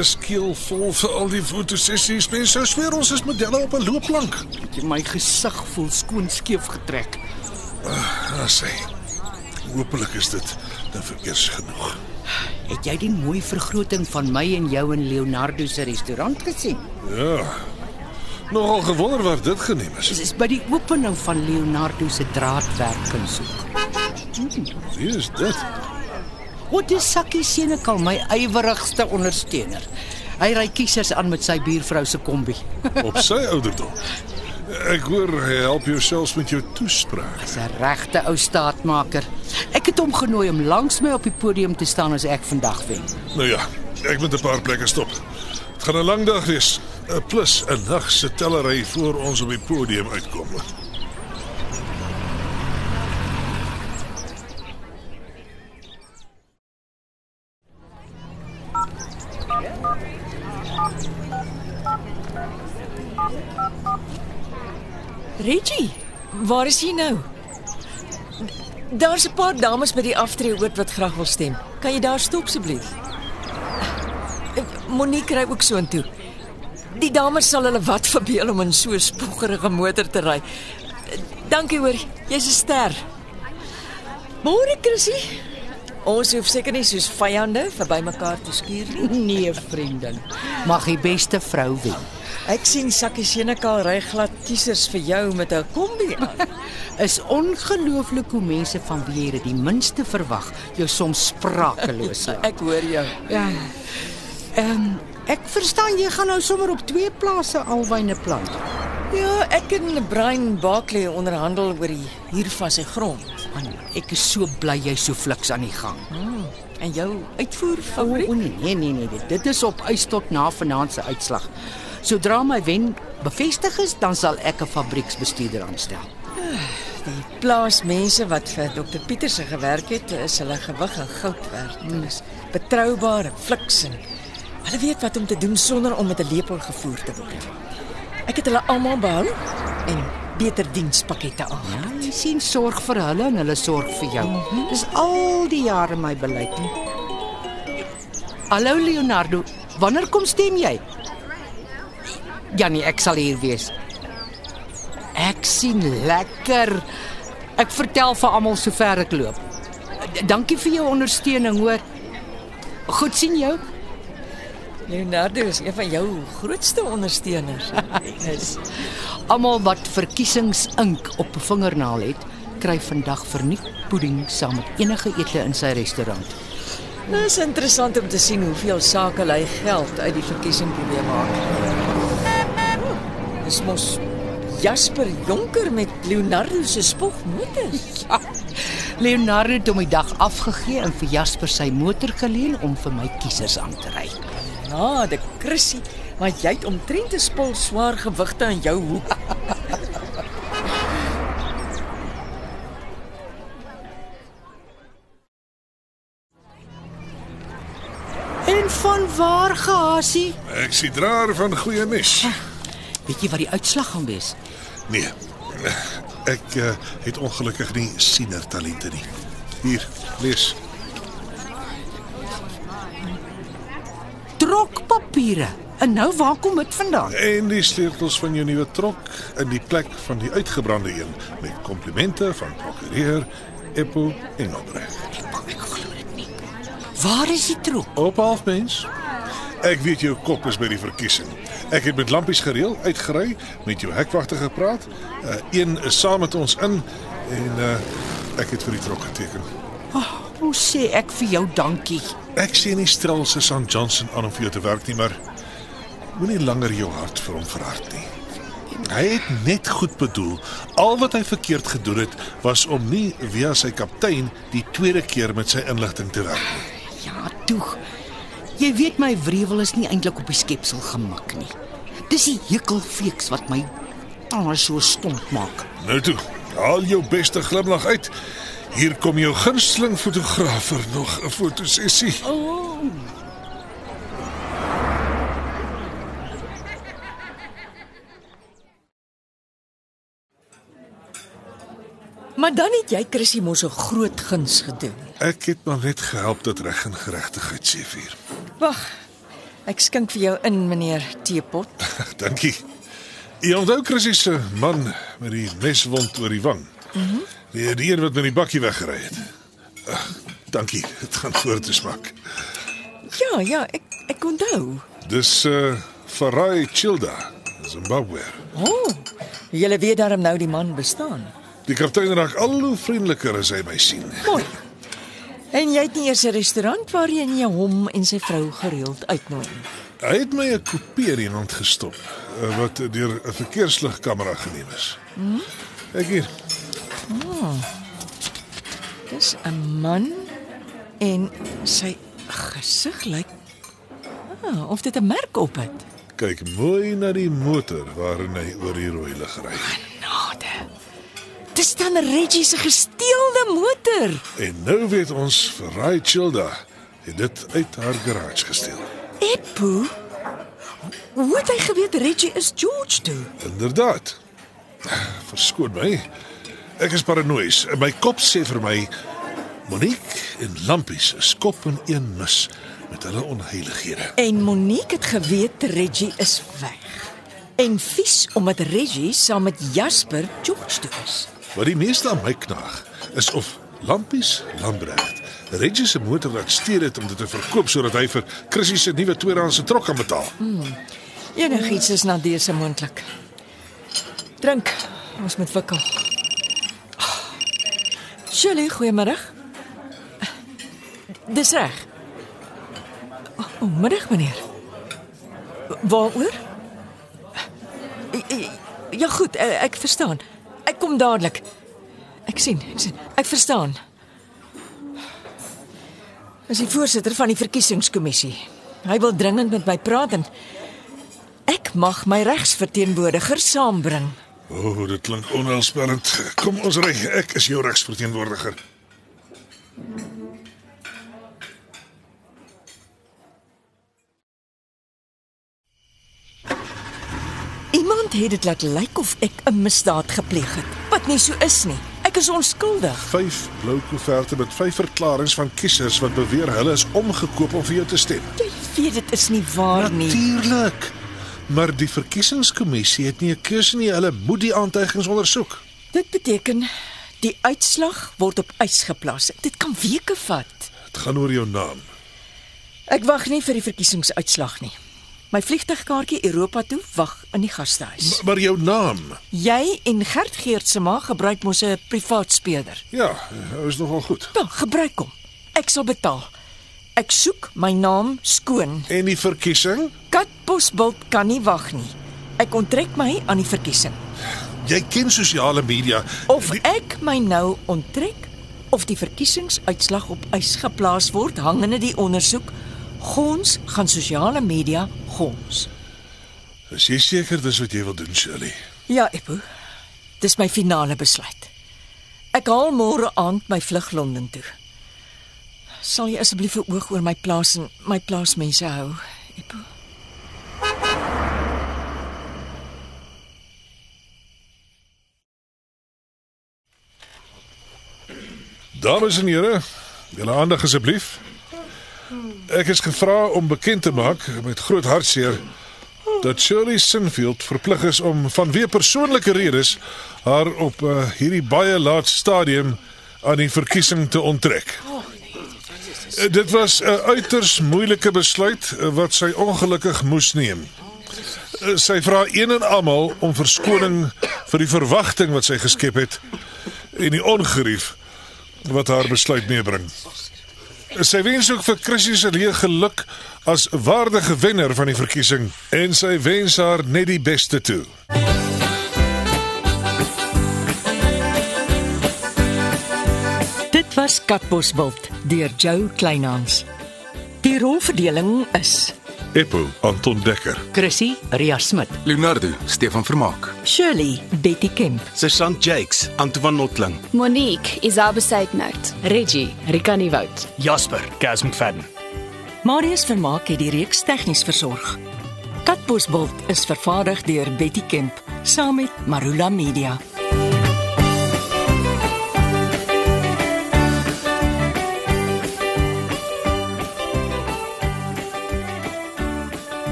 Is keelvol vir al die fotosessies. Mense sweer ons is modelle op 'n loopplank. Het jy my gesig voel skoon skeef getrek? As hy. Hoopelik is dit nou vir eers genoeg. Het jy die mooi vergroting van my en jou in Leonardo se restaurant gesien? Ja. Nogal gewonder waar dit geneem is. Dit is by die opening van Leonardo se draadwerkkunshoek. Wie is dit? Wat is Sakkie Senekal, my ywerigste ondersteuner? Hy ry kiesers aan met sy buurvrou se kombi. Op sy ouderdom. Ek hoor hy help jou selfs met jou toespraak. Dis 'n regte ou staatmaker. Ek het hom genooi om langs my op die podium te staan as ek vandag wen. Nou ja, ek moet 'n paar plekke stop. Dit gaan 'n lang dag wees. Eh, Plus 'n nag se tellery voor ons op die podium uitkom. Reggie, waar is jy nou? Daar's 'n paar dames by die aftreeoort wat graag wil stem. Kan jy daar stop asseblief? Monique ry ook soontoe. Die dames sal hulle wat verbeel om in so 'n spoggerige motor te ry. Dankie hoor, jy's 'n ster. Môre, Chrissy. Ons hoef seker nie soos vyande verby mekaar te skuur nie. Nee, vriendin. Mag die beste vrou wen. Ek sien Sakkie Senekal ry glad kiesers vir jou met 'n kombi aan. Is ongelooflik hoe mense van wie jy die minste verwag, jou soms sprakeloos laat. Ek hoor jou. Ja. Ehm ek verstaan jy gaan nou sommer op twee plase alwyne plant. Ja, ek en Brian Barkley onderhandel oor die huur van sy grond. Man, ek is so bly jy so fliks aan die gang. En jou uitvoer O favoriet? oh, nee, nee, nee, nee, dit, is op ys tot na vanaand se uitslag. Sodra my wen bevestig is, dan sal ek 'n fabrieksbestuurder aanstel. Die plaasmense wat vir Dr Pieterse gewerk het, is hulle gewig in goud werd. Hulle is betroubaar en fliks en hulle weet wat om te doen sonder om met 'n lepel gevoer te word. Ek het hulle almal behou en beter dienspakkette aan. Ja, jy sien sorg vir hulle en hulle sorg vir jou. Dis al die jare my beleid. Hallo Leonardo, wanneer kom stem jy? Ja nee, ek sal hier wees. Ek sien lekker. Ek vertel vir almal sover ek loop. Dankie vir jou ondersteuning, hoor. Goed sien jou. Leonardo is een van jou grootste ondersteuners. is Almal wat verkiesingsink op 'n vingernaal het, kry vandag verniet pudding saam met enige ete in sy restaurant. Dit is interessant om te sien hoeveel sake hy geld uit die verkiesing probeer maak. Dis mos Jasper Jonker met Leonardo se spogmotors. Ja. Leonardo het hom die dag afgegee en vir Jasper sy motor geleen om vir my kiesers aan te ry. Ja, die Chrissy, maar jy het omtrent 'n spul swaar gewigte in jou hoek. En van waar gehasie? Ek sien draer van goeie nes. Weet jy wat die uitslag gaan wees? Nee. Ek uh, het ongelukkig nie sienertalente nie. Hier, lees. Trokpapiere. En nou waar kom dit vandaan? En die sleutels van jou nuwe trok in die plek van die uitgebrande een met komplimente van prokureur Eppo Engelbreg. Ek glo dit nie. Waar is die trok? Op halfmens. Ek weet jou kop is by die verkiesing. Ek het met lampies gereël, uitgery, met jou hekwagter gepraat. Uh, een is saam met ons in en uh, ek het vir die trok geteken. Oh, hoe sê ek vir jou dankie? Ek sien nie stil se San Johnson aan om vir jou te werk nie, maar moenie langer jou hart vir hom verhard nie. Hy het net goed bedoel. Al wat hy verkeerd gedoen het, was om nie via sy kaptein die tweede keer met sy inligting te werk nie. Ja, toe. Jy weet my wrevel is nie eintlik op die skepsel gemak nie. Dis die hekelfeeks wat my oh, so stomp maak. Nou toe, haal jou beste glimlag uit. Hier kom jou gunsteling fotograaf vir nog 'n fotosessie. Oh. Maar dan het jy Chrissy mos 'n groot guns gedoen. Ek het maar net gehelp dat reg en geregtigheid seëvier. Wag. Ek skink vir jou in, meneer Teepot. Dankie. Jy onthou Chrissy se man met die meswond oor die wang. Mhm. Mm die die een wat met die bakkie weggery het. Ag, dankie. Dit gaan voort te smaak. Ja, ja, ek ek onthou. Dis uh Farai Childa, Zimbabwe. O, oh, jy weet daarom nou die man bestaan. Die kaptein raak al hoe vriendeliker as hy my sien. Mooi. En jy het nie eers 'n restaurant waarheen jy hom en sy vrou gereeld uitnooi nie. Hy het my 'n kopie in hand gestop eh, wat deur 'n verkeersligkamera geneem is. Hmm? Kyk hier. Dis 'n man en sy gesig lyk ah, of dit 'n merk op het. Kyk mooi na die motor waarin hy oor die rooi lig ry. Nade. Dis dan Reggie se gesteelde motor. En nou weet ons vir Rai Childa het dit uit haar garage gesteel. Eppo. Hoe het hy geweet Reggie is George toe? Inderdaad. Verskoon my. Ek is paranoïes. My kop sê vir my Monique en Lampies is kop in een mis met hulle onheilighede. En Monique het geweet Reggie is weg. En vies omdat Reggie saam met Jasper George toe is. Wat die meeste aan my knaag is of Lampies Lambregt Reggie se motor laat steel het om dit te verkoop sodat hy vir Chrissy se nuwe tweedehandse trok kan betaal. Enigiets is na dese moontlik. Drink. Ons moet wikkel. Shirley, goeiemôre. Dis reg. O, oh, middag meneer. Waaroor? Ja goed, eh, ek verstaan. Kom dadelik. Ek sien, ek sien. Ek verstaan. As die voorsitter van die verkiesingskommissie. Hy wil dringend met my praat en ek mag my regsverteenwoordiger saambring. O, oh, dit klink onheilspellend. Kom ons ry. Ek is jou regsverteenwoordiger. Iemand het dit laat lyk of ek 'n misdaad gepleeg het. Wat nie so is nie. Ek is onskuldig. Vyf blou koeverte met vyf verklaringe van kiesers wat beweer hulle is omgekoop om vir jou te stem. Jy weet dit is nie waar nie. Natuurlik. Maar die verkiesingskommissie het nie 'n keuse nie. Hulle moet die aantuigings ondersoek. Dit beteken die uitslag word op ys geplaas. Dit kan weke vat. Dit gaan oor jou naam. Ek wag nie vir die verkiesingsuitslag nie. My vliegtuigkaartjie Europa toe wag in die gastehuis. Maar, maar jou naam? Jy en Gert Geertsema gebruik mos 'n privaat speurder. Ja, hy is nogal goed. Dan gebruik hom. Ek sal betaal. Ek soek my naam skoon. En die verkiesing? Katbosbult kan nie wag nie. Ek onttrek my aan die verkiesing. Jy ken sosiale media. Of ek my nou onttrek of die verkiesingsuitslag op ys geplaas word hangende die ondersoek Gons gaan sosiale media gons. Is jy seker dis wat jy wil doen, Shirley? Ja, Eppo. Dis my finale besluit. Ek haal môre aand my vlug Londen toe. Sal jy asseblief 'n oog oor my plaas en my plaasmense hou, Eppo? Dames en here, julle aandag asseblief. Ek is gevra om bekend te maak met groot hartseer dat Shirley Sinfield verplig is om vanweë persoonlike redes haar op uh, hierdie baie laat stadium aan die verkiesing te onttrek. Uh, dit was 'n uiters moeilike besluit uh, wat sy ongelukkig moes neem. Uh, sy vra een en almal om verskoning vir die verwagting wat sy geskep het en die ongerief wat haar besluit meebring. Sy wens ook vir Chrissy se lewe geluk as waardige wenner van die verkiesing en sy wens haar net die beste toe. Dit was Katbosveld deur Joe Kleinhans. Die rolverdeling is Eppo Anton Dekker, Chrissy, Ria Smit. Leonardo, Stefan Vermaak. Shirley, Betty Kemp. Sergeant Jakes, Antoine Notling. Monique, Isabel Besuitnout. Reggie, Rika Nieuwoud. Jasper, Gaz McFadden. Marius Vermaak het die reeks tegnies versorg. Katbosbult is vervaardig deur Betty Kemp saam met Marula Media.